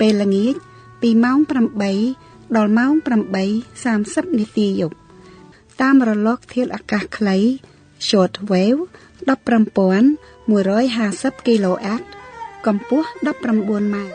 ពេលល្ងាចពីម៉ោង8ដល់ម៉ោង8:30នាទីយប់តាមរលកធាតុអាកាសខ្លី short wave 15150 kHz កម្ពស់19ម៉ែត្រ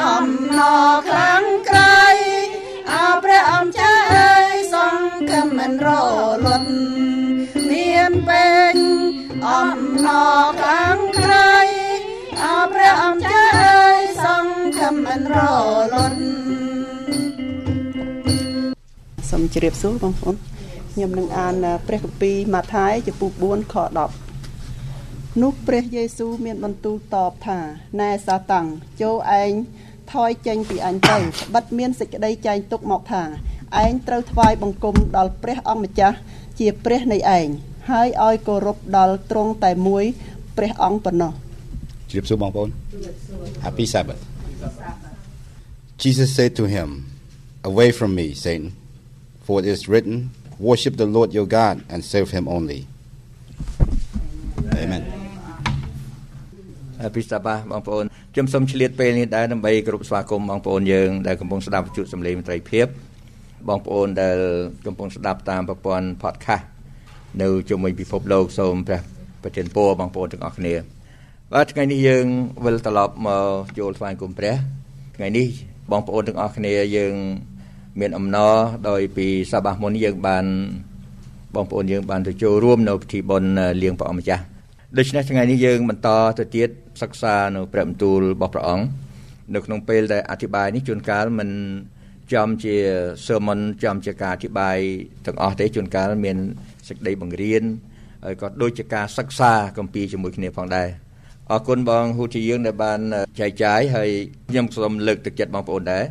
អំណរខ្លាំងក្រៃអោព្រះអង្គម្ចាស់អើយសង្ឃមិនរលត់មានពេញអំណរខ្លាំងក្រៃអោព្រះអង្គម្ចាស់អើយសង្ឃមិនរលត់សូមជម្រាបសួរបងប្អូនខ្ញុំនឹងអានព្រះគម្ពីរម៉ាថាយចំពោះ4ខ10 នោះព្រះយេស៊ូវមានបន្ទូលតបថាណែសាតាំងចូលឯងថយចេញពីអញទៅត្បិតមានសេចក្តីចែងទុកមកថាឯងត្រូវថ្វាយបង្គំដល់ព្រះអង្គម្ចាស់ជាព្រះនៃឯងហើយឲ្យគោរពដល់ទ្រង់តែមួយព្រះអង្គប៉ុណ្ណោះជម្រាបសួរបងប្អូន Happy Sabbath Jesus said to him away from me Satan for it is written Worship the Lord your God and serve him only. ពីស្ដាប់បងប្អូនខ្ញុំសូមឆ្លៀតពេលនេះដែរដើម្បីគោរពស្វាគមន៍បងប្អូនយើងដែលកំពុងស្ដាប់វិទ្យុសំឡេងមន្ត្រីភាពបងប្អូនដែលកំពុងស្ដាប់តាមប្រព័ន្ធ podcast នៅជុំវិញពិភពលោកសូមព្រះប្រទានពរបងប្អូនទាំងអស់គ្នាបាទថ្ងៃនេះយើងវិលត្រឡប់មកចូលថ្វាយគុំព្រះថ្ងៃនេះបងប្អូនទាំងអស់គ្នាយើង មានអំណរដោយពីសបាមុនយើងបានបងប្អូនយើងបានទៅចូលរួមនៅពិធីបុណ្យលៀងព្រះអង្គម្ចាស់ ដូច្នេះថ្ងៃនេះយើងបន្តទៅទៀតសិក្សានៅព្រះបន្ទូលរបស់ព្រះអង្គនៅក្នុងពេលដែលអធិប្បាយនេះជួនកាលមិនចំជា sermon ចំជាការអធិប្បាយទាំងអស់ទេជួនកាលមានសេចក្តីបង្រៀនហើយក៏ដូចជាការសិក្សាគម្ពីរជាមួយគ្នាផងដែរអរគុណបងហ៊ូទីយើងដែលបានចែកចាយហើយខ្ញុំសូមលើកទឹកចិត្តបងប្អូនដែរ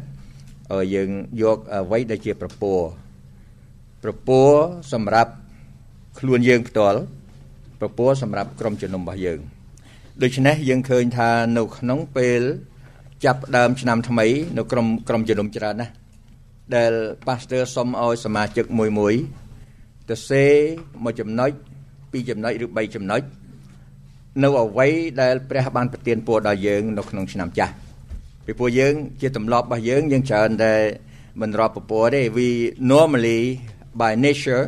ឲ្យយើងយកអ្វីដែលជាប្រពោប្រពោសម្រាប់ខ្លួនយើងផ្ទាល់ ប្រពោសម្រាប់ក្រុមជំនុំរបស់យើងដូច្នេះយើងឃើញថានៅក្នុងពេលចាប់ដើមឆ្នាំថ្មី នៅក្រុមក្រុមជំនុំច្រើនណាស់ដែល pastor សុំឲ្យសមាជិកមួយមួយទៅសេមួយចំណុចពីរចំណុចឬ3ចំណុចនៅអ្វីដែលព្រះបានប្រទានពរដល់យើងនៅក្នុងឆ្នាំចាស់ពីព្រោះយើងជាទម្លាប់របស់យើងយើងច្រើនតែមិនរាប់ពពរទេ we normally by nature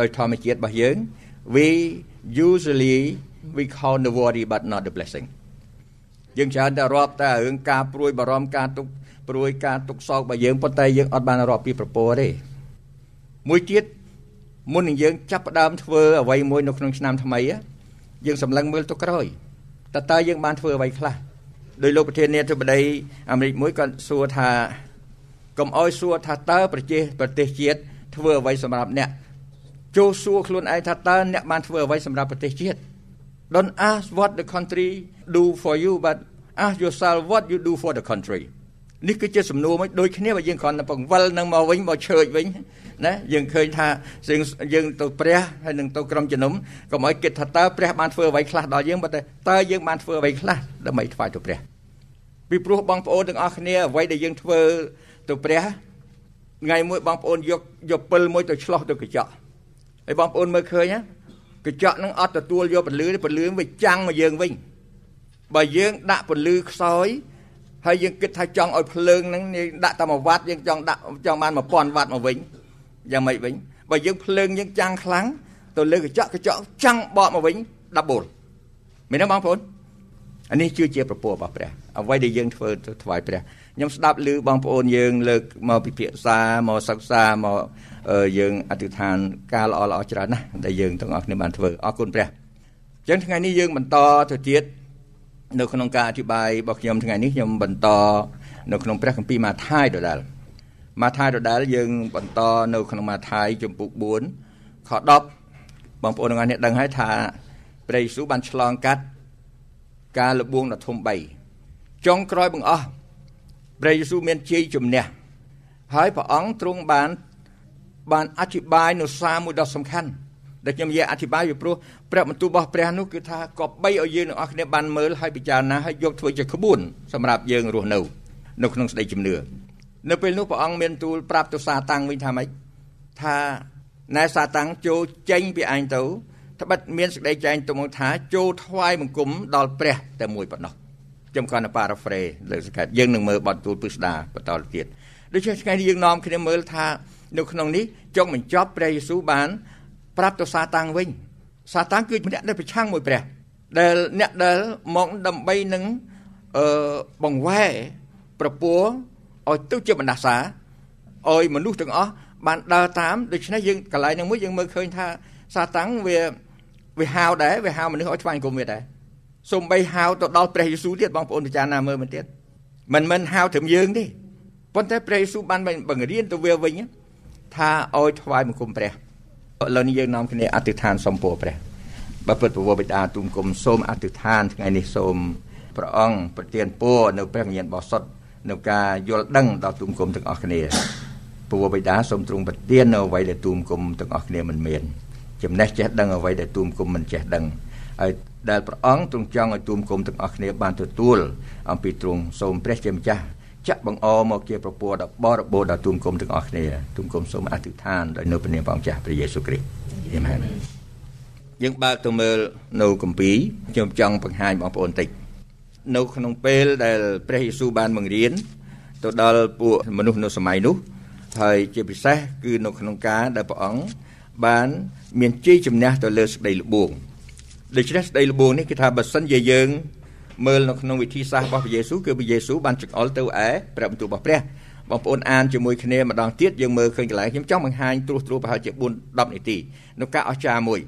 ដោយធម្មជាតិរបស់យើង we usually we count the worry but not the blessing យើងច្រើនតែរាប់តែរឿងការព្រួយបារម្ភការទុកព្រួយការទុកសោករបស់យើងប៉ុន្តែយើងអត់បានរាប់ពីប្រពោទេមួយទៀតមុននឹងយើងចាប់ផ្ដើមធ្វើអ្វីមួយនៅក្នុងឆ្នាំថ្មីយើងសម្លឹងមើលទៅក្រោយតើតើយើងបានធ្វើអ្វីខ្លះដោយលោកប្រធានាធិបតីអាមេរិកមួយក៏សួរថាកុំអោយសួរថាតើប្រជាប្រទេសជាតិធ្វើអ្វីសម្រាប់អ្នក ចូលសួរខ្លួនឯងថាតើអ្នកបានធ្វើអ្វីសម្រាប់ប្រទេសជាតិ Don't ask what the country do for you but ask yourself what you do for the country នេះគឺជាសំណួរមួយដូចគ្នាបើយើងគ្រាន់តែបង្វិលនឹងមកវិញមកឆើចវិញណាយើងឃើញថាយើងទៅព្រះហើយនឹងទៅក្រុមជំនុំកុំឲ្យគិតថាតើព្រះបានធ្វើអ្វីខ្លះដល់យើងបើតែតើយើងបានធ្វើអ្វីខ្លះដើម្បីថ្វាយទៅព្រះពីព្រោះបងប្អូនទាំងអស់គ្នាអ្វីដែលយើងធ្វើទៅព្រះថ្ងៃមួយបងប្អូនយកយកពិលមួយទៅឆ្លោះទៅកញ្ចក់ ហើយបងប្អូនមើលឃើញណាកញ្ចក់នឹងអត់ទទួលយកពលឺពលឺវាចាំងមកយើងវិញបើយើងដាក់ពលឺខ្សោយហើយយើងគិតថាចង់ឲ្យភ្លើងហ្នឹងដាក់តែមួយវ៉ាត់យើងចង់ដាក់ចង់បាន1000វ៉ាត់មកវិញយ៉ាងម៉េចវិញបើយើងភ្លើងយើងចាំងខ្លាំងទៅលើកញ្ចក់កញ្ចក់ចាំងបកមកវិញ10មែនទេបងប្អូនអានេះគឺជាប្រពោរបស់ព្រះអ្វីដែលយើងធ្វើទៅថ្វាយព្រះ ខ្ញុំស្ដាប់ឮបងប្អូនយើង លើកមកពិភាក្សាមកសិក្សាមកយើងអធិដ្ឋានការល្អល្អច្រើនណាស់ដែលយើងទាំងអស់គ្នាបានធ្វើអរគុណព្រះអញ្ចឹងថ្ងៃនេះយើងបន្តទៅទៀតនៅក្នុងការអធិប្បាយរបស់ខ្ញុំថ្ងៃនេះខ្ញុំបន្តនៅក្នុងព្រះគម្ពីរម៉ាថាយដដែលម៉ាថាយដដែលយើងបន្តនៅក្នុងម៉ាថាយជំពូក4ខ10បងប្អូនទាំងអស់គ្នាដឹងហើយថាព្រះយេស៊ូវបានឆ្លងកាត់ការលបួងដ៏ធំ3ចុងក្រោយបង្អស់ ព្រះយេស៊ូវមានជ័យជំនះហើយព្រះអង្គទ្រង់បានបានអធិប្បាយនៅសារមួយដ៏សំខាន់ដែលខ្ញុំនិយាយអធិប្បាយពីព្រោះព្រះបន្ទូលរបស់ព្រះនោះគឺថាក៏បីឲ្យយើងទាំងអស់គ្នាបានមើលហើយពិចារណាហើយយកធ្វើជាក្បួនសម្រាប់យើងរស់នៅនៅក្នុងស្ដីជំនឿនៅពេលនោះព្រះអង្គមានទូលប្រាប់ទៅសាតាំងវិញថាម៉េចថាណែសាតាំងចូលចេញពីឯងទៅត្បិតមានសេចក្តីចែងទៅមកថាចូលថ្វាយបង្គំដល់ព្រះតែមួយប៉ុណ្ណោះ ខ្ញុំគាត់នៅ paraphrase លើសង្ខេបយើងនឹងមើលបទទូលពិស្ដាបន្តទៀតដូច្នេះថ្ងៃនេះយើងនាំគ្នាមើលថានៅក្នុងនេះចុងបញ្ចប់ព្រះយេស៊ូវបាន ប្រាប់ទៅសាតាំងវិញ សាតាំងគឺអ្នកដែលប្រឆាំងមួយព្រះ ដែលអ្នកដែលមកដើម្បីនឹងអឺបង្វែរប្រពោះឲ្យទៅជាបណ្ដាសាឲ្យមនុស្សទាំងអស់បានដើរតាមដូច្នេះយើងកន្លែងហ្នឹងមួយយើងមើលឃើញថាសាតាំងវាវាហៅដែរវាហៅមនុស្សឲ្យថ្វាយគុំវាដែរ សូម្បីហៅទៅដល់ព្រះយេស៊ូវទៀតបងប្អូនពិចារណាមើលមើលទៀតមិនមិនហៅត្រឹមយើងទេប៉ុន្តែព្រះយេស៊ូវបានបង្រៀនទៅវាវិញថាឲ្យថ្វាយបង្គំព្រះឥឡូវនេះយើងនាំគ្នាអធិដ្ឋានសំពោព្រះបើពុទ្ធពវបិតាទូមគុំសូមអធិដ្ឋានថ្ងៃនេះសូមព្រះអង្គប្រទានពរនៅព្រះវិញ្ញាណបរិសុទ្ធនៅការយល់ដឹងដល់ទូមគុំទាំងអស់គ្នាពវបិតាសូមទ្រង់ប្រទាននៅអ្វីដែលទូមគុំទាំងអស់គ្នាមិនមានចំណេះចេះដឹងអ្វីដែលទូមគុំមិនចេះដឹងហើយ ដែលព្រះអង្គទ្រង់ចង់ឲ្យទូមគុំទាំងអស់គ្នាបានទទួលអំពីទ្រង់សូមព្រះជាម្ចាស់ចាក់បង្អមកជាប្រពោដល់បរិបូរដល់ទូមគុំទាំងអស់គ្នាទូមគុំសូមអធិដ្ឋានដោយនៅព្រះនាមព្រះចាស់ព្រះយេស៊ូវគ្រីស្ទអាមែនយើងបើកទៅមើលនៅគម្ពីរខ្ញុំចង់បង្ហាញបងប្អូនតិចនៅក្នុងពេលដែលព្រះយេស៊ូវបានបង្រៀនទៅដល់ពួកមនុស្សនៅសម័យនោះហើយជាពិសេសគឺនៅក្នុងការដែលព្រះអង្គបាន មានជ័យជំនះទៅលើសេចក្តីល្បួង ដូច្នេះសេចក្តីល្បួងនេះគឺថាបើសិនជាយើងមើលនៅក្នុងវិធីសាស្ត្ររបស់ព្រះយេស៊ូវគឺព្រះយេស៊ូវបានចង្អុលទៅឯព្រះបន្ទូលរបស់ព្រះបងប្អូនអានជាមួយគ្នាម្ដងទៀតយើងមើលឃើញកន្លែងខ្ញុំចង់បង្ហាញត្រួសត្រួសប្រហែលជា4 10នាទីនៅការអស្ចារ្យមួយ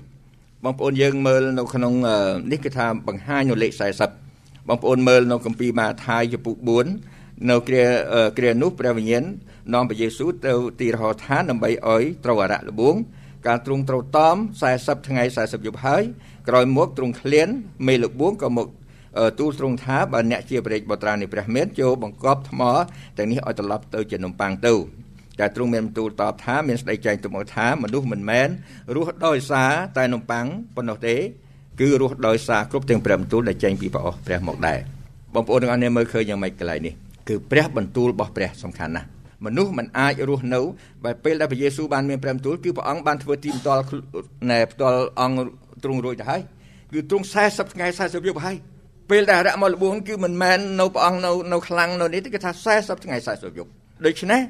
បងប្អូនយើងមើលនៅក្នុងនេះគឺថាបង្ហាញនៅលេខ40បងប្អូនមើលនៅគម្ពីរម៉ាថាយចំពុក4នៅគ្រាគ្រានោះព្រះវិញ្ញាណនាំព្រះយេស៊ូវទៅទីរហោឋានដើម្បីឲ្យត្រូវអារៈលបួង កាលទ្រង់ត្រូវតម40ថ្ងៃ40យប់ហើយក្រោយមកទ្រង់ឃ្លានមេលបួងក៏មកទូលទ្រង់ថាបើអ្នកជាព្រះបុត្រានៃព្រះមេតចូលបង្កប់ថ្មទាំងនេះឲ្យត្រឡប់ទៅជានំប៉័ងទៅតែទ្រង់មានបន្ទូលតបថាមានស្ដីចែងទៅមកថាមនុស្សមិនមែនរស់ដោយសារតែនំប៉័ងប៉ុណ្ណោះទេគឺរស់ដោយសារគ្រប់ទាំងព្រះបន្ទូលដែលចែងពីព្រះអស់ព្រះមកដែរបងប្អូនទាំងអស់គ្នាមើលឃើញយ៉ាងម៉េចកន្លែងនេះគឺព្រះបន្ទូលរបស់ព្រះសំខាន់ណាស់ មនុស្សមិនអាចរស់នៅបើពេលដែលព្រះយេស៊ូវបានមានព្រះបន្ទូលគឺព្រះអង្គបានធ្វើទីផ្ទាល់ណែផ្ទាល់អង្គទ្រង់រួចទៅហើយគឺទ្រង់40ថ្ងៃ40យប់ហើយពេលដែលរៈមកលបួងគឺមិនមែននៅព្រះអង្គនៅនៅខ្លាំងនៅនេះទេគឺថា40ថ្ងៃ40យប់ដូច្នេះ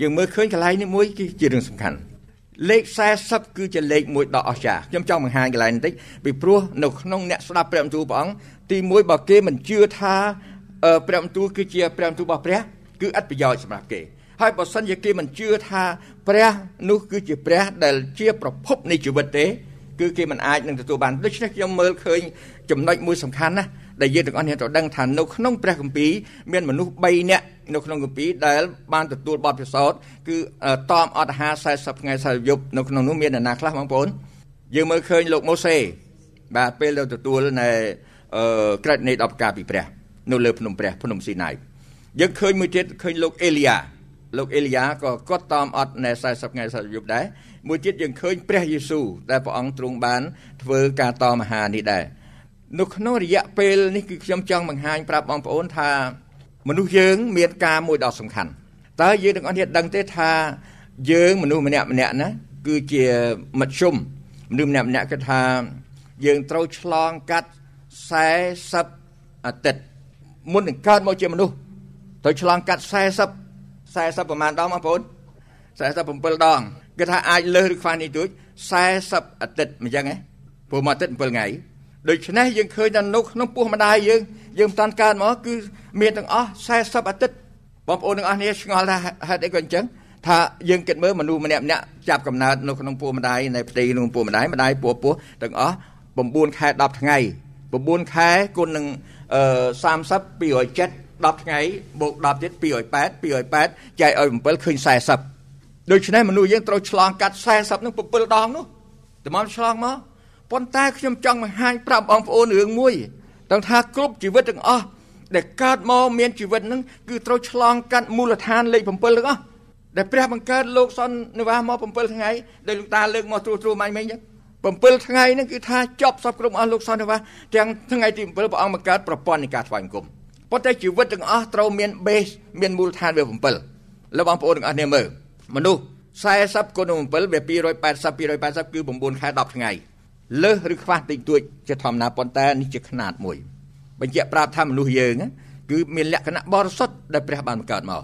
យើងមើលឃើញកន្លែងនេះមួយគឺជារឿងសំខាន់លេខ40គឺជាលេខមួយដ៏អស្ចារ្យខ្ញុំចង់បង្ហាញកន្លែងនេះតិចពីព្រោះនៅក្នុងអ្នកស្ដាប់ព្រះបន្ទូលព្រះអង្គទី1បើគេមិនជឿថាព្រះបន្ទូលគឺជាព្រះបន្ទូលរបស់ព្រះគឺអត់ប្រយោជន៍សម្រាប់គេ ហើយបើសិនជាគេមិនជឿថាព្រះនោះគឺជាព្រះដែលជាប្រភពនៃជីវិតទេគឺគេមិនអាចនឹងទទួលបានដូច្នេះខ្ញុំមើលឃើញចំណុចមួយសំខាន់ណាស់ដែលយើងទាំងអស់គ្នាត្រូវដឹងថានៅក្នុងព្រះគម្ពីរមានមនុស្ស3នាក់នៅក្នុងគម្ពីរដែលបានទទួលបទពិសោធន៍គឺតមអត់អាហារ40ថ្ងៃ40យប់នៅក្នុងនោះមានអ្នកណាខ្លះបងប្អូនយើងមើលឃើញលោកម៉ូសេបាទពេលទៅទទួលនៅអឺក្រិតនៃ10ការពីព្រះនៅលើភ្នំព្រះភ្នំស៊ីណាយយើងឃើញមួយទៀតឃើញលោកអេលីយ៉ា លោកអេលីយ៉ាក៏គាត់តាមអត់នៅ40ថ្ងៃ40យប់ដែរមួយទៀតយើងឃើញព្រះយេស៊ូវដែលព្រះអង្គទ្រង់បានធ្វើការតមហានេះដែរនៅក្នុងរយៈពេលនេះគឺខ្ញុំចង់បង្ហាញប្រាប់បងប្អូនថា មនុស្សយើងមានការមួយដ៏សំខាន់តើយើងទាំងអស់គ្នាដឹងទេថាយើងមនុស្សម្នាក់ម្នាក់ណាគឺជាមធ្យមមនុស្សម្នាក់ម្នាក់គឺថាយើងត្រូវឆ្លងកាត់40អាទិត្យមុននឹងកើតមកជាមនុស្សត្រូវឆ្លងកាត់40 40ប្រហែលដងបងប្អូន47ដងគឺថាអាចលើសឬខ្វះនេះទួច40អាទិត្យមិនចឹងហ៎ព្រោះមួយអាទិត្យ7ថ្ងៃដូច្នេះយើងឃើញថានៅក្នុងពោះម្ដាយយើងយើងមិនតាន់កើតមកគឺមានទាំងអស់40អាទិត្យបងប្អូនទាំងអស់គ្នាឆ្ងល់ថាហេតុអីក៏អញ្ចឹងថាយើងគិតមើលមនុស្សម្នាក់ម្នាក់ចាប់កំណើតនៅក្នុងពោះម្ដាយនៅផ្ទៃក្នុងពោះម្ដាយម្ដាយពោះពោះទាំងអស់9ខែ10ថ្ងៃ9ខែគុណនឹង30 270 10ថ្ងៃបូក10ទៀត208 208ចែកឲ្យ7ឃើញ40ដូច្នេះមនុស្សយើងត្រូវឆ្លងកាត់40នឹង7ដងនោះតម្រាំឆ្លងមកប៉ុន្តែខ្ញុំចង់បង្ហាញប្រាប់បងប្អូនរឿងមួយទាំងថាគ្រប់ជីវិតទាំងអស់ដែលកើតមកមានជីវិតនឹងគឺត្រូវឆ្លងកាត់មូលដ្ឋានលេខ7ទាំងអស់ដែលព្រះបង្កើតលោកសន្និវាសមក7ថ្ងៃដែលលោកតាលើកមកត្រួសត្រួសមាញ់មិញចឹង7ថ្ងៃហ្នឹងគឺថាចប់សពគ្រប់អស់លោកសន្និវាសទាំងថ្ងៃទី7ព្រះអង្គបង្កើតប្រព័ន្ធនៃការថ្វាយបង្គំ ប៉ុន្តែជីវិតទាំងអស់ត្រូវមាន base មានមូលដ្ឋានវា7លោកបងប្អូនទាំងអស់គ្នាមើលមនុស្ស40គុណ7វា280 280គឺ9ខែ10ថ្ងៃលើសឬខ្វះតិចតួចជាធម្មតាប៉ុន្តែនេះជាຂະຫນាតមួយបញ្ជាក់ប្រាប់ថាមនុស្សយើងគឺមានលក្ខណៈបរិសុទ្ធដែលព្រះបានបង្កើតមក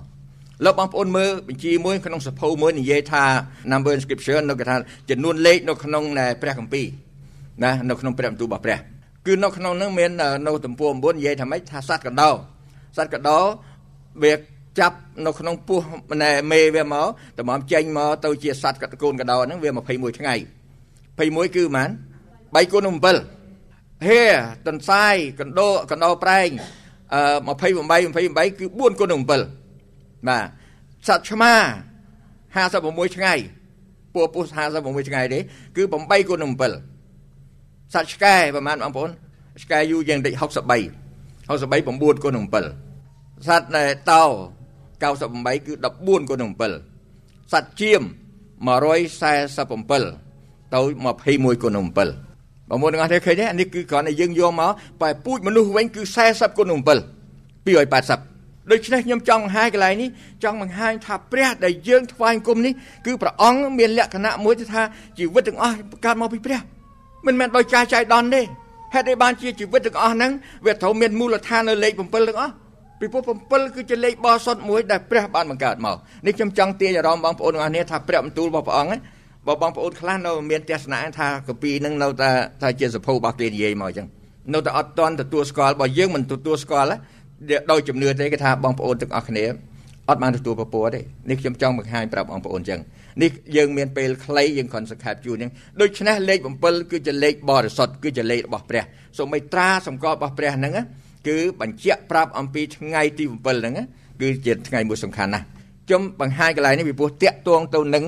លោកបងប្អូនមើលបញ្ជីមួយក្នុងសភៅមួយនិយាយថា number inscription នៅគេថាចំនួនលេខនៅក្នុងព្រះគម្ពីរណានៅក្នុងព្រះបន្ទូលរបស់ព្រះ គឺនៅក្នុងនោះមាននៅទំព័រ9និយាយថាម៉េចថាសត្វកដោសត្វកដោវាចាប់នៅក្នុងពោះមេវាមកតម្រាំចេញមកទៅជាសត្វកកូនកដោហ្នឹងវា21ថ្ងៃ21គឺប៉ុន្មាន3គុណ7ហេតន្សាយកណ្ដោកណ្ដោប្រែងអឺ28 28គឺ4គុណ7បាទសត្វឆ្មា56ថ្ងៃពោះពោះ56ថ្ងៃទេគឺ8គុណ7 សត្វឆ្កែប្រហែលបងប្អូនឆ្កែយូរយ៉ាងតិច63 63 9គុណ7សត្វតោ98គឺ14គុណ7សត្វជៀម147ទៅ21គុណ7បងប្អូនទាំងអស់គ្នាឃើញទេនេះគឺគ្រាន់តែយើងយកមកបែពូជមនុស្សវិញគឺ40គុណ7 280ដូច្នេះខ្ញុំចង់បង្ហាញកន្លែងនេះចង់បង្ហាញថាព្រះដែលយើងថ្វាយគុំនេះគឺព្រះអង្គមានលក្ខណៈមួយថាជីវិតទាំងអស់កើតមកពីព្រះ មិនមែនដោយការចៃដន្យទេហេតុអីបានជាជីវិតទាំងអស់ហ្នឹងវាត្រូវមានមូលដ្ឋាននៅលេខ7ទាំងអស់ពីព្រោះ7គឺជាលេខបរិសុទ្ធមួយដែលព្រះបានបង្កើតមកនេះខ្ញុំចង់ទាញអារម្មណ៍បងប្អូនទាំងអស់គ្នាថាព្រះបន្ទូលរបស់ព្រះអង្គបើបងប្អូនខ្លះនៅមានទស្សនៈថាកពីនឹងនៅតែថាជាសភៅរបស់គេនិយាយមកអញ្ចឹងនៅតែអត់តន់ទទួលស្គាល់បើយើងមិនទទួលស្គាល់ដោយជំនឿទេគេថាបងប្អូនទាំងអស់គ្នា អត់បានទទួលពពោះទេនេះខ្ញុំចង់បង្ហាញប្រាប់បងប្អូនអញ្ចឹងនេះយើងមានពេលខ្លីយើងគ្រាន់សង្ខេបជូនអញ្ចឹងដូច្នេះលេខ7គឺជាលេខបរិសុទ្ធគឺជាលេខរបស់ព្រះសូម្បីត្រាសម្គាល់របស់ព្រះហ្នឹងគឺបញ្ជាក់ប្រាប់អំពីថ្ងៃទី7ហ្នឹងគឺជាថ្ងៃមួយសំខាន់ណាស់ខ្ញុំបង្ហាញកន្លែងនេះពីព្រោះតាក់ទងទៅនឹង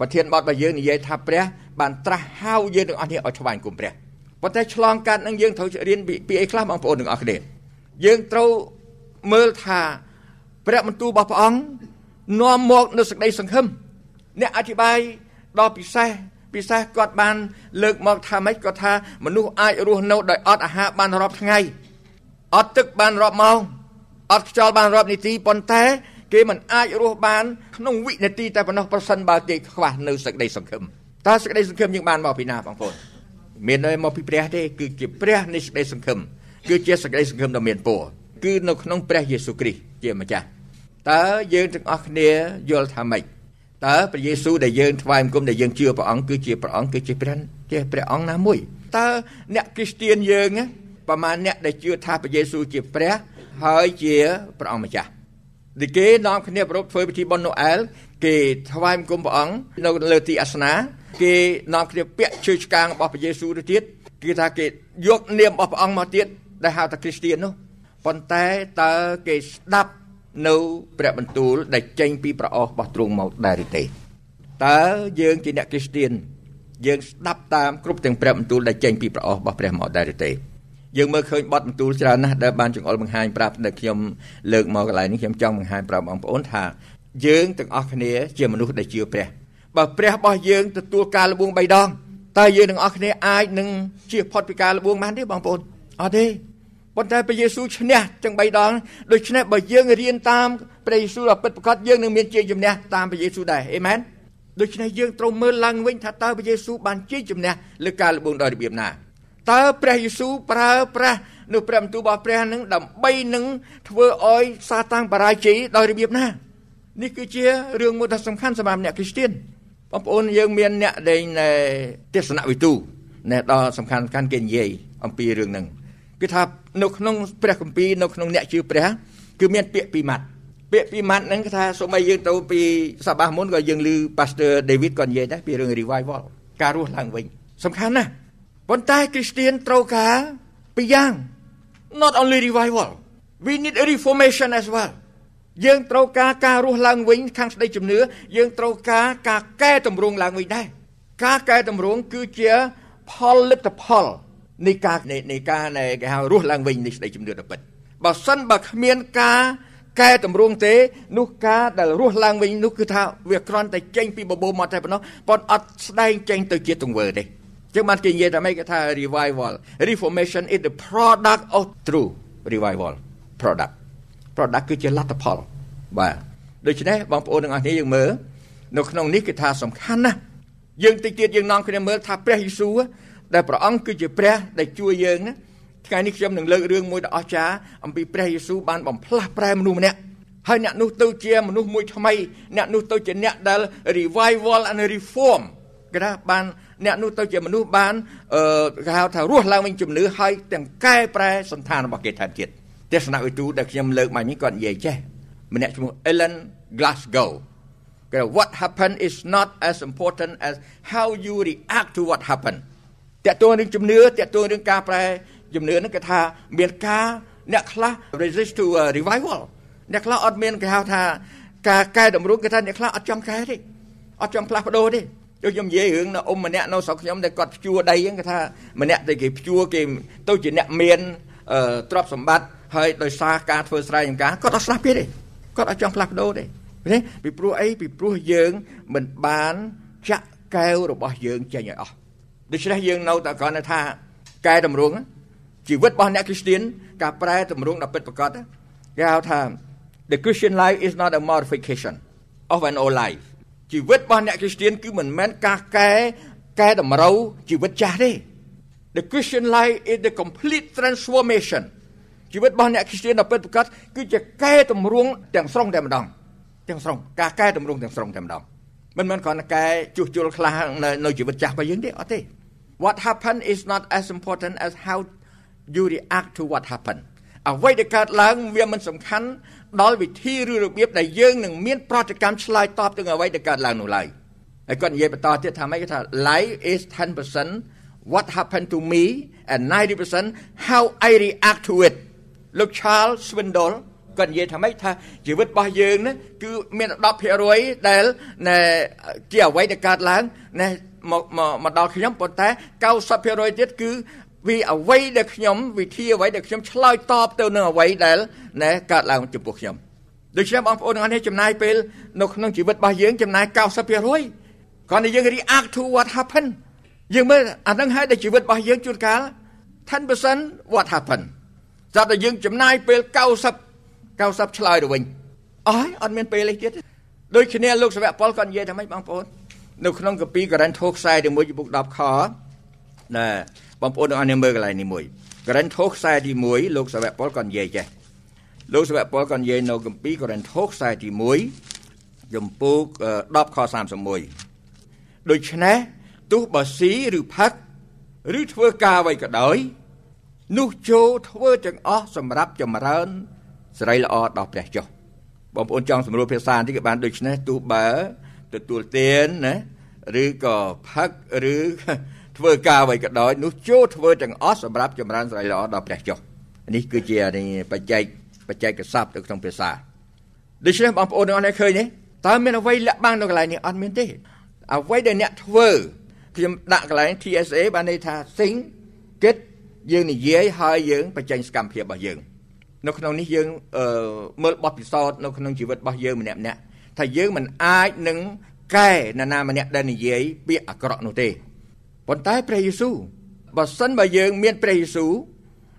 ប្រធានបទរបស់យើងនិយាយថាព្រះបានត្រាស់ហៅយើងទាំងអស់នេះឲ្យថ្វាយគុំព្រះប៉ុន្តែឆ្លងកាត់នឹងយើងត្រូវរៀនពីអីខ្លះបងប្អូនទាំងអស់គ្នាយើងត្រូវមើលថា ព្រះបន្ទូលរបស់ព្រះអង្គនាំមកនូវសេចក្តីសង្ឃឹមអ្នកអធិប្បាយដល់ពិសេសពិសេសគាត់បាន លើកមកថាម៉េចគាត់ថាមនុស្សអាចរស់នៅដោយអត់អាហារបានរាប់ថ្ងៃអត់ទឹកបានរាប់ម៉ោងអត់ខ្យល់បានរាប់នាទីប៉ុន្តែគេមិនអាចរស់បានក្នុងវិនាទីតែប៉ុណ្ណោះប្រសិនបើគេខ្វះនៅសេចក្តីសង្ឃឹមតើសេចក្តីសង្ឃឹមយើងបានមកពីណាបងប្អូនមានតែមកពីព្រះទេគឺជាព្រះនៃសេចក្តីសង្ឃឹមគឺជាសេចក្តីសង្ឃឹមដ៏មានពរ គឺនៅក្នុងព្រះយេស៊ូវគ្រីស្ទជាម្ចាស់តើយើងទាំងអស់គ្នាយល់ថាម៉េចតើព្រះយេស៊ូវដែលយើងថ្វាយបង្គំដែលយើងជឿព្រះអង្គគឺជាព្រះអង្គគឺជាព្រះជាព្រះអង្គណាមួយតើអ្នកគ្រីស្ទៀនយើងប្រមាណអ្នកដែលជឿថាព្រះយេស៊ូវជាព្រះហើយជាព្រះអង្គម្ចាស់ដែលគេនាំគ្នាប្រពធ្វើពិធីបុណ្យណូអែលគេថ្វាយបង្គំព្រះអង្គនៅលើទីអាសនាគេនាំគ្នាពាក់ឈើឆ្កាងរបស់ព្រះយេស៊ូវទៅទៀតគេថាគេយកនាមរបស់ព្រះអង្គមកទៀតដែលហៅថាគ្រីស្ទៀននោះ ប៉ុន្តែតើគេស្ដាប់នៅព្រះបន្ទូលដែលចេញពីប្រអស់របស់ទ្រង់មកដែរឬទេតើយើងជាអ្នកគ្រីស្ទៀនយើងស្ដាប់តាមគ្រប់ទាំងព្រះបន្ទូលដែលចេញពីប្រអស់របស់ព្រះមកដែរឬទេយើងមើលឃើញបទបន្ទូលច្រើនណាស់ដែលបានចង្អុលបង្ហាញប្រាប់ដែលខ្ញុំលើកមកកន្លែងនេះខ្ញុំចង់បង្ហាញប្រាប់បងប្អូនថាយើងទាំងអស់គ្នាជាមនុស្សដែលជឿព្រះបើព្រះរបស់យើងទទួលការលបួង3ដងតើយើងទាំងអស់គ្នាអាចនឹងជៀសផុតពីការលបួងបានទេបងប្អូនអត់ទេ ប៉ុន្តែព្រះយេស៊ូវឈ្នះទាំង3ដងដូច្នេះបើយើងរៀនតាមព្រះយេស៊ូវដល់ពិតប្រាកដយើងនឹងមានជ័យជំនះតាមព្រះយេស៊ូវដែរអេមែនដូច្នេះយើងត្រូវមើលឡើងវិញថាតើព្រះយេស៊ូវបានជ័យជំនះលើការលបួងដោយរបៀបណាតើព្រះយេស៊ូវប្រើប្រាស់នៅព្រះបន្ទូលរបស់ព្រះនឹងដើម្បីនឹងធ្វើឲ្យសាតាំងបរាជ័យដោយរបៀបណានេះគឺជារឿងមួយដ៏សំខាន់សម្រាប់អ្នកគ្រីស្ទានបងប្អូនយើងមានអ្នកដែលទេសនវិទូណែដ៏សំខាន់ខាន់គេនិយាយអំពីរឿងហ្នឹង គឺថានៅក្នុងព្រះគម្ពីរនៅក្នុងអ្នកជឿព្រះគឺមានពាក្យពីរម៉ាត់ពាក្យពីរម៉ាត់ហ្នឹងគឺថាសូម្បីយើងទៅពីសបាមុនក៏យើងឮ Pastor David ក៏និយាយដែរពីរឿង revival ការរស់ឡើងវិញសំខាន់ណាស់ប៉ុន្តែគ្រីស្ទៀនត្រូវការពីរយ៉ាង not only revival we need a reformation as well យើងត្រូវការការរស់ឡើងវិញខាងស្ដីជំនឿយើងត្រូវការការកែតម្រង់ឡើងវិញដែរការកែតម្រង់គឺជាផលលទ្ធផល នៃការនៃការនៃគេហៅរស់ឡើងវិញនៃស្ដីជំនឿទៅពិតបើសិនបើគ្មានការកែតម្រង់ទេនោះការដែលរស់ឡើងវិញនោះគឺថាវាគ្រាន់តែចេញពីបបោមកតែប៉ុណ្ណោះប៉ុន្តែអត់ស្ដែងចេញទៅជាទង្វើទេចឹងបានគេនិយាយថាម៉េចគេថា revival reformation is the product of true revival product product គឺជាលទ្ធផលបាទដូច្នេះបងប្អូនទាំងអស់គ្នាយើងមើលនៅក្នុងនេះគឺថាសំខាន់ណាស់យើងតិចទៀតយើងនាំគ្នាមើលថាព្រះយេស៊ូវ ដែលព្រះអង្គគឺជាព្រះដែលជួយយើងណាថ្ងៃនេះខ្ញុំនឹងលើករឿងមួយដ៏អស្ចារ្យអំពីព្រះយេស៊ូវបានបំផ្លាស់ប្រែមនុស្សម្នាក់ហើយអ្នកនោះទៅជាមនុស្សមួយថ្មីអ្នកនោះទៅជាអ្នកដែល revival and reform គេថាបានអ្នកនោះទៅជាមនុស្សបានអឺគេហៅថារស់ឡើងវិញជំនឿហើយទាំងកែប្រែសន្តានរបស់គេថែមទៀតទេសនវិទូដែលខ្ញុំលើកមកនេះគាត់និយាយចេះម្នាក់ឈ្មោះ Ellen Glasgow គេ what happened is not as important as how you react to what happened តើតើនឹងជំនឿតើតើនឹងការប្រែជំនឿហ្នឹងគេថាមានការអ្នកខ្លះ resist to revival អ្នកខ្លះអត់មានគេហៅថាការកែតម្រង់គេថាអ្នកខ្លះអត់ចង់កែទេអត់ចង់ផ្លាស់ប្ដូរទេដូចខ្ញុំនិយាយរឿងនៅអ៊ំម្នាក់នៅស្រុកខ្ញុំដែលគាត់ភ្ជួរដីហ្នឹងគេថាម្នាក់ដែលគេភ្ជួរគេទៅជាអ្នកមានទ្រព្យសម្បត្តិហើយដោយសារការធ្វើស្រែចម្ការគាត់អត់ស្លាប់ទៀតទេគាត់អត់ចង់ផ្លាស់ប្ដូរទេទេពីព្រោះអីពីព្រោះយើងមិនបានចាក់កែវរបស់យើងចេញឲ្យអស់ ដូច្នេះយើងនៅតែគ្រាន់តែថាកែតម្រង់ជីវិតរបស់អ្នកគ្រីស្ទៀនការប្រែតម្រង់ដល់ពិតប្រាកដគេហៅថា the Christian life is not a modification of an old life ជីវិតរបស់អ្នកគ្រីស្ទៀនគឺមិនមែនការកែកែតម្រូវជីវិតចាស់ទេ The Christian life is the complete transformation ជីវិតរបស់អ្នកគ្រីស្ទៀនដល់ពិតប្រាកដគឺជាកែតម្រង់ទាំងស្រុងតែម្ដងទាំងស្រុងការកែតម្រង់ទាំងស្រុងតែម្ដងមិនមែនគ្រាន់តែកែជួសជុលខ្លះនៅជីវិតចាស់របស់យើងទេអត់ទេ What happened is not as important as how you react to what happened អ្វីដែលកើតឡើងវាមិនសំខាន់ដល់វិធីឬរបៀបដែលយើងនឹងមានប្រតិកម្មឆ្លើយតបទៅនឹងអ្វីដែលកើតឡើងនោះឡើយហើយគាត់និយាយបន្តទៀតថាម៉េចគាត់ថា life is 10% what happened to me and 90% how I react to it លោក Charles Swindoll គាត់និយាយថាម៉េចថាជីវិតរបស់យើងណាគឺមាន10%ដែលណែជាអ្វីដែលកើតឡើងណែ មកមកដល់ខ្ញុំប៉ុន្តែ90%ទៀតគឺ vì អ្វីដែលខ្ញុំវិធីអ្វីដែលខ្ញុំឆ្លើយតបទៅនឹងអ្វីដែលណែកើតឡើងចំពោះខ្ញុំដូច្នេះបងប្អូនទាំងអស់នេះចំណាយពេលនៅក្នុងជីវិតរបស់យើងចំណាយ90%គ្រាន់តែយើង react to what happen យើងមើលអានឹងហើយដែលជីវិតរបស់យើងជួនកាល10% what happen ចាប់តែយើងចំណាយពេល90 90ឆ្លើយទៅវិញអស់អត់មានពេលទេទៀតដូចគ្នាលោកសាវកប៉ុលគាត់និយាយថាម៉េចបងប្អូន នៅក្នុងកាពីករិនថូខ្សែទី1ចំពុក10ខណាបងប្អូនទាំងអស់គ្នាមើលកន្លែងនេះមួយករិនថូខ្សែទី1លោកសាវកប៉ុលគាត់និយាយចេះលោកសាវកប៉ុលគាត់និយាយនៅកាពីករិនថូខ្សែទី1ចំពុក10ខ31ដូច្នេះទោះបើស៊ីឬផឹកឬធ្វើការអ្វីក៏ដោយនោះចូលធ្វើទាំងអស់សម្រាប់ចម្រើនសេរីល្អដល់ព្រះចុះបងប្អូនចង់សម្រួលភាសានេះក៏បានដូចនេះទោះបើ ទទួលទានណាឬក៏ផឹកឬធ្វើការអ្វីក៏ដោយនោះចូលធ្វើទាំងអស់សម្រាប់ចម្រើនសេរីល្អដល់ព្រះចុះនេះគឺជាបច្ចេកបច្ចេកសព្ទនៅក្នុងភាសាដូច្នេះបងប្អូនទាំងអស់នេះឃើញទេតើមានអ្វីលាក់បាំងនៅកន្លែងនេះអត់មានទេអ្វីដែលអ្នកធ្វើខ្ញុំដាក់កន្លែង TSA បានន័យថា think គិតយើងនិយាយហើយយើងបញ្ចេញសកម្មភាពរបស់យើង នៅក្នុងនេះយើងមើលបទពិសោធន៍នៅក្នុងជីវិតរបស់យើងម្នាក់ម្នាក់ ថាយើងមិនអាចនឹងកែនរណាម្នាក់ដែលនិយាយពាក្យអាក្រក់នោះទេប៉ុន្តែព្រះយេស៊ូវបើសិនបើយើងមានព្រះយេស៊ូវ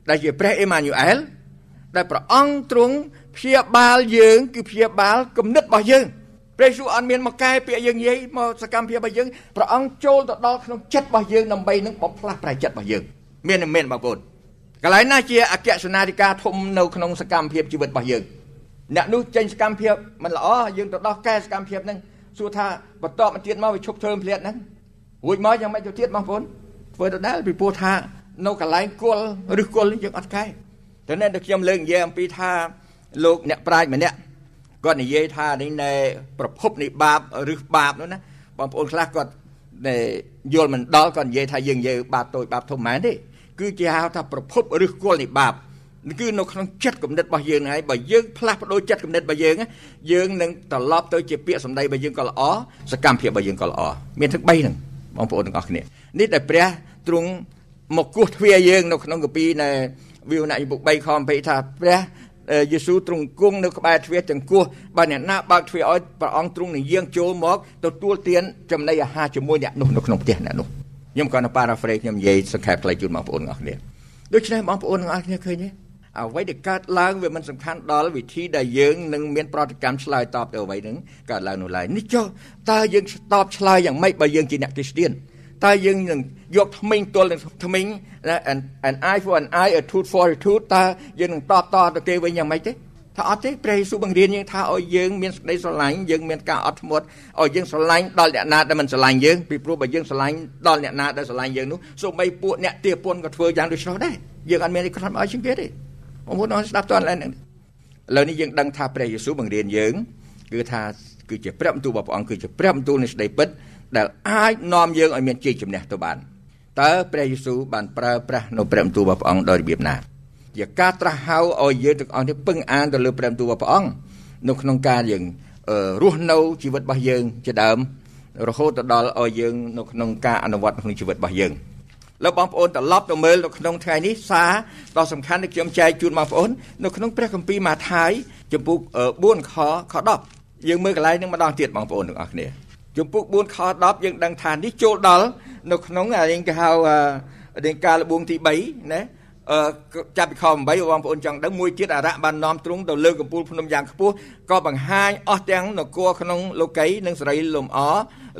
ដែលជាព្រះអេម៉ានូអែលដែលព្រះអង្គទ្រង់ព្យាបាលយើងគឺព្យាបាលគំនិតរបស់យើងព្រះយេស៊ូវអត់មានមកកែពាក្យយើងនិយាយមកសកម្មភាពរបស់យើងព្រះអង្គចូលទៅដល់ក្នុងចិត្តរបស់យើងដើម្បីនឹងបំផ្លាស់ប្រែចិត្តរបស់យើងមានមិនមែនបងប្អូនកន្លែងណាជាអគ្គសេនាធិការធំនៅក្នុងសកម្មភាពជីវិតរបស់យើង អ្នកនោះចេញសកម្មភាពមិនល្អយើងទៅដោះកែសកម្មភាពហ្នឹងសួរថាបន្ទាប់មកទៀតមកវាឈប់ធ្វើភ្លាតហ្នឹងរួចមកយ៉ាងម៉េចទៅទៀតបងប្អូនធ្វើទៅដែរពីព្រោះថានៅកន្លែងគល់ឬគល់យើងអត់កែតែនៅខ្ញុំលើកនិយាយអំពីថាលោកអ្នកប្រាជ្ញម្នាក់គាត់និយាយថានេះនៃប្រភពនៃបាបឬបាបនោះណាបងប្អូនខ្លះគាត់យល់មិនដល់គាត់និយាយថាយើងនិយាយបាបតូចបាបធំមែនទេគឺជាហៅថាប្រភពឬគល់នៃបាប គឺនៅក្នុងចិត្តគំនិតរបស់យើងហើយបើយើងផ្លាស់ប្ដូរចិត្តគំនិតរបស់យើងយើងនឹងត្រឡប់ទៅជាពាក្យសម្ដីរបស់យើងក៏ល្អសកម្មភាពរបស់យើងក៏ល្អមានទាំង3ហ្នឹងបងប្អូនទាំងអស់គ្នានេះដែលព្រះទ្រង់មកគោះទ្វារយើងនៅក្នុងកាពីនៃវិវណៈពុក3ខ20ថាព្រះយេស៊ូវទ្រង់គង់នៅក្បែរទ្វារទាំងគោះបើអ្នកណាបើកទ្វារឲ្យព្រះអង្គទ្រង់នឹងយាងចូលមកទទួលទានចំណីអាហារជាមួយអ្នកនោះនៅក្នុងផ្ទះអ្នកនោះខ្ញុំគាត់នៅ paraphrase ខ្ញុំនិយាយសង្ខេបខ្លីជូនបងប្អូនទាំងអស់គ្នាដូច្នេះបងប្អូនទាំងអស់គ្នាឃើញទេ អ្វីដែលកើតឡើងវាមិនសំខាន់ដល់វិធីដែលយើងនឹងមានប្រតិកម្មឆ្លើយតបទៅអ្វីហ្នឹងកើតឡើងនោះឡើយនេះចុះតើយើងតបឆ្លើយយ៉ាងម៉េចបើយើងជាអ្នកគ្រីស្ទៀនតើយើងនឹងយកថ្មិញទល់នឹងថ្មិញ an eye for an eye a tooth for a tooth តើយើងនឹងតបតទៅគេវិញយ៉ាងម៉េចទេថាអត់ទេព្រះយេស៊ូវបង្រៀនយើងថាឲ្យយើងមានសេចក្តីស្រឡាញ់យើងមានការអត់ធ្មត់ឲ្យយើងស្រឡាញ់ដល់អ្នកណាដែលមិនស្រឡាញ់យើងពីព្រោះបើយើងស្រឡាញ់ដល់អ្នកណាដែលស្រឡាញ់យើងនោះសូម្បីពួកអ្នកទាពន្ធក៏ធ្វើយ៉ាងដូចនោះដែរយើងអត់មានអីខ្លាចឲ្យជាងគេទេ បងប្អូនអត់ស្ដាប់តន់ឡើយឥឡូវនេះយើងដឹងថាព្រះយេស៊ូវបង្រៀនយើងគឺថាគឺជាព្រះបន្ទូលរបស់ព្រះអង្គគឺជាព្រះបន្ទូលនៃសេចក្តីពិតដែលអាចនាំយើងឲ្យមានជ័យជំនះទៅបានតើព្រះយេស៊ូវបានប្រើប្រាស់នៅព្រះបន្ទូលរបស់ព្រះអង្គដោយរបៀបណាជាការត្រាស់ហៅឲ្យយើងទាំងអស់នេះពឹងអានទៅលើព្រះបន្ទូលរបស់ព្រះអង្គនៅក្នុងការយើងរស់នៅជីវិតរបស់យើងជាដើមរហូតទៅដល់ឲ្យយើងនៅក្នុងការអនុវត្តក្នុងជីវិតរបស់យើង លោកបងប្អូនត្រឡប់ទៅមើលនៅក្នុងថ្ងៃនេះសារដ៏សំខាន់ដែលខ្ញុំចែកជូនបងប្អូននៅក្នុងព្រះគម្ពីរម៉ាថាយចំពុក4ខខ10យើងមើលកន្លែងនេះម្ដងទៀតបងប្អូនទាំងអស់គ្នាចំពុក4ខ10យើងដឹងថានេះចូលដល់នៅក្នុងអានេះគេហៅរាងការលបួងទី3ណាអឺចាប់ពីខ8បងប្អូនចង់ដឹងមួយទៀតអរៈបាននាំទ្រង់ទៅលើកំពូលភ្នំយ៉ាងខ្ពស់ក៏បង្ហាញអស់ទាំងនគរក្នុងលោកីនិងសេរីលំអ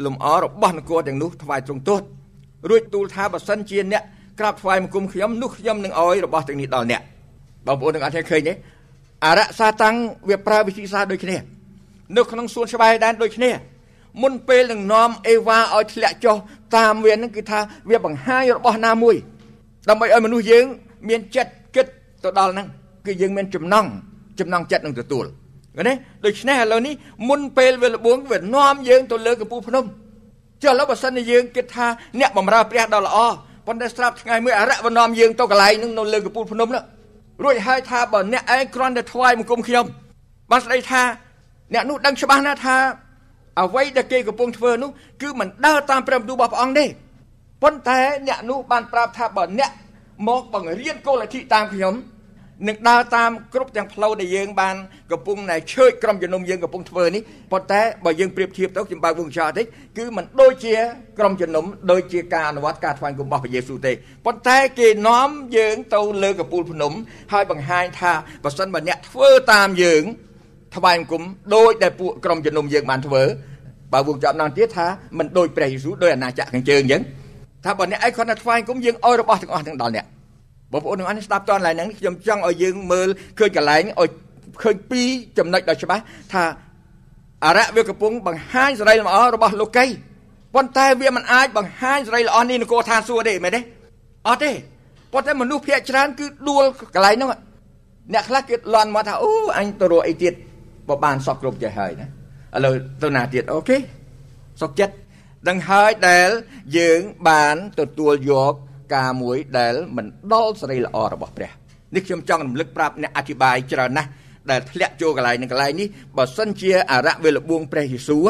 លំអរបស់នគរទាំងនោះថ្វាយទ្រង់ទោស រួចទូលថាបើសិនជាអ្នកក្រាបថ្វាយបង្គំខ្ញុំនោះខ្ញុំនឹងអោយរបស់ទាំងនេះដល់អ្នកបងប្អូនទាំងអស់គ្នាឃើញទេអរៈសាតាំងវាប្រើវិធីសាស្ត្រដូចគ្នានៅក្នុងសួនច្បារដែនដូចគ្នាមុនពេលនឹងនាំអេវ៉ាឲ្យធ្លាក់ចុះតាមវានឹងគឺថាវាបង្ហាញរបស់ណាមួយដើម្បីឲ្យមនុស្សយើង មានចិត្តគិតទៅដល់ហ្នឹងគឺយើងមានចំណងចំណងចិត្តនឹងទទួលឃើញទេដូច្នេះឥឡូវនេះមុនពេលវាលបួងវានាំយើងទៅលើកំពូលភ្នំ ចុះឥឡូវបើសិនជាយើងគិតថាអ្នកបម្រើព្រះដ៏ល្អប៉ុន្តែស្រាប់ថ្ងៃមួយអរិយវនាំយើងទៅកន្លែងហ្នឹងនៅលើកំពូលភ្នំនោះរួចហើយថាបើអ្នកឯងគ្រាន់តែថ្វាយបង្គំខ្ញុំបានស្ដីថាអ្នកនោះដឹងច្បាស់ណាស់ថាអ្វីដែលគេកំពុងធ្វើនោះគឺមិនដើរតាមព្រះបន្ទូលរបស់ព្រះអង្គទេប៉ុន្តែអ្នកនោះបានប្រាប់ថាបើអ្នកមកបង្រៀនគោលលទ្ធិតាមខ្ញុំ នឹងដើរតាមគ្រប់ទាំងផ្លូវដែលយើងបានកំពុងតែឈើចក្រុមជំនុំយើងកំពុងធ្វើនេះប៉ុន្តែបើយើងប្រៀបធៀបទៅខ្ញុំបើកវងចោលតិចគឺมันដូចជាក្រុមជំនុំដូចជាការអនុវត្តការថ្វាយគុំរបស់ព្រះយេស៊ូវទេប៉ុន្តែគេនាំយើងទៅលើកពូលភ្នំហើយបង្ហាញថាបើសិនបើអ្នកធ្វើតាមយើងថ្វាយគុំដោយដែលពួកក្រុមជំនុំយើងបានធ្វើបើវងចោលដល់ទៀតថាมันដូចព្រះយេស៊ូវដោយអាណាចក្រខាងជើងអញ្ចឹងថាបើអ្នកឯងគាត់តែថ្វាយគុំយើងឲ្យរបស់ទាំងអស់ទាំងដល់អ្នក បងប្អូនទាំងអស់នេះស្ដាប់តនឡើយហ្នឹងខ្ញុំចង់ឲ្យយើងមើលឃើញកន្លែងឲ្យឃើញពីរចំណុចដ៏ច្បាស់ថាអរិយវាកំពុងបង្ហាញសេរីល្អរបស់លោកីប៉ុន្តែវាមិនអាចបង្ហាញសេរីល្អនេះនគរឋានសួគ៌ទេមែនទេអត់ទេប៉ុន្តែមនុស្សភាគច្រើនគឺដួលកន្លែងហ្នឹងអ្នកខ្លះគេលន់មកថាអូអញទៅរកអីទៀតបើបានសក់គ្រប់ចេះហើយណាឥឡូវទៅណាទៀតអូខេសុខចិត្តដឹងហើយដែលយើងបានទទួលយក ការមួយដែលមិនដល់សេរីល្អរបស់ព្រះនេះខ្ញុំចង់រំលឹកប្រាប់អ្នកអធិប្បាយច្រើនណាស់ដែលធ្លាក់ចូលកន្លែងនឹងកន្លែងនេះបើសិនជាអរៈវេលបួងព្រះយេស៊ូវ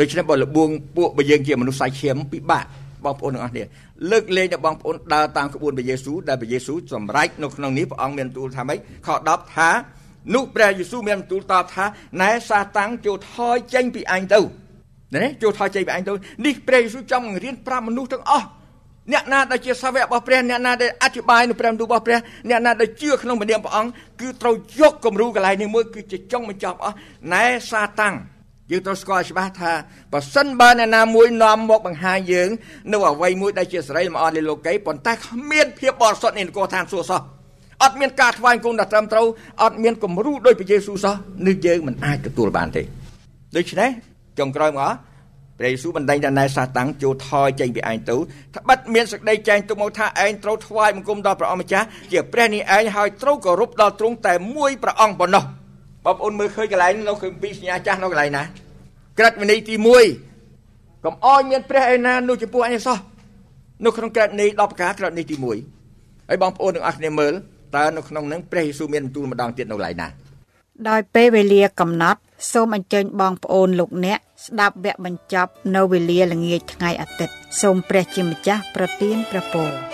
ដូច្នេះបើលបួងពួកបើយើងជាមនុស្សសាច់ឈាមពិបាកបងប្អូនទាំងអស់គ្នាលើកលែងដល់បងប្អូនដើរតាមក្បួនព្រះយេស៊ូវដែលព្រះយេស៊ូវសម្រេចនៅក្នុងនេះព្រះអង្គមានទូលថាម៉េចខ10ថានោះព្រះយេស៊ូវមានទូលតបថាណែសាតាំងចូលថយចេញពីអញទៅណាចូលថយចេញពីអញទៅនេះព្រះយេស៊ូវចង់រៀនប្រាប់មនុស្សទាំងអស់ អ្នកណាដែលជាសាវករបស់ព្រះអ្នកណាដែលអធិប្បាយនៅព្រះបន្ទូលរបស់ព្រះអ្នកណាដែលជឿក្នុងព្រះនាមព្រះអង្គគឺត្រូវយកគំរូកន្លែងនេះមួយគឺជាចុងបញ្ចប់អស់ណែសាតាំងយើងត្រូវស្គាល់ច្បាស់ថាបើសិនបើអ្នកណាមួយនាំមកបង្ហាញយើងនៅអ្វីមួយដែលជាសេរីលម្អលើលោកីប៉ុន្តែគ្មានភាពបរិសុទ្ធនៃនគរឋានសួគ៌សោះអត់មានការថ្វាយគុំដល់ត្រឹមត្រូវអត់មានគំរូដោយព្រះយេស៊ូវសោះនេះយើងមិនអាចទទួលបានទេដូច្នេះចុងក្រោយមក ព្រះយេស៊ូវបណ្ដេញដល់ណែសាតាំងចូលថយចេញពីឯងទៅត្បិតមានសេចក្តីចែងទុកមកថាឯងត្រូវថ្វាយបង្គំដល់ព្រះអង្គម្ចាស់ជាព្រះនេះឯងហើយត្រូវគោរពដល់ទ្រង់តែមួយព្រះអង្គប៉ុណ្ណោះបងប្អូនមើលឃើញកន្លែងនៅក្នុងពីសញ្ញាចាស់នៅកន្លែងណាក្រឹតវិន័យទី1កុំអោយមានព្រះឯណានោះចំពោះអញសោះនៅក្នុងក្រឹតនេះ10ប្រការក្រឹតនេះទី1ហើយបងប្អូនទាំងអស់គ្នាមើលតើនៅក្នុងនឹងព្រះយេស៊ូវមានបន្ទូលម្ដងទៀតនៅកន្លែងណា ដោយពេលវេលាកំណត់ សូមអញ្ជើញបងប្អូនលោកអ្នក ស្ដាប់វគ្គបញ្ចប់នៅវេលាល្ងាចថ្ងៃអាទិត្យសូមព្រះជាម្ចាស់ប្រទានព្រះពរ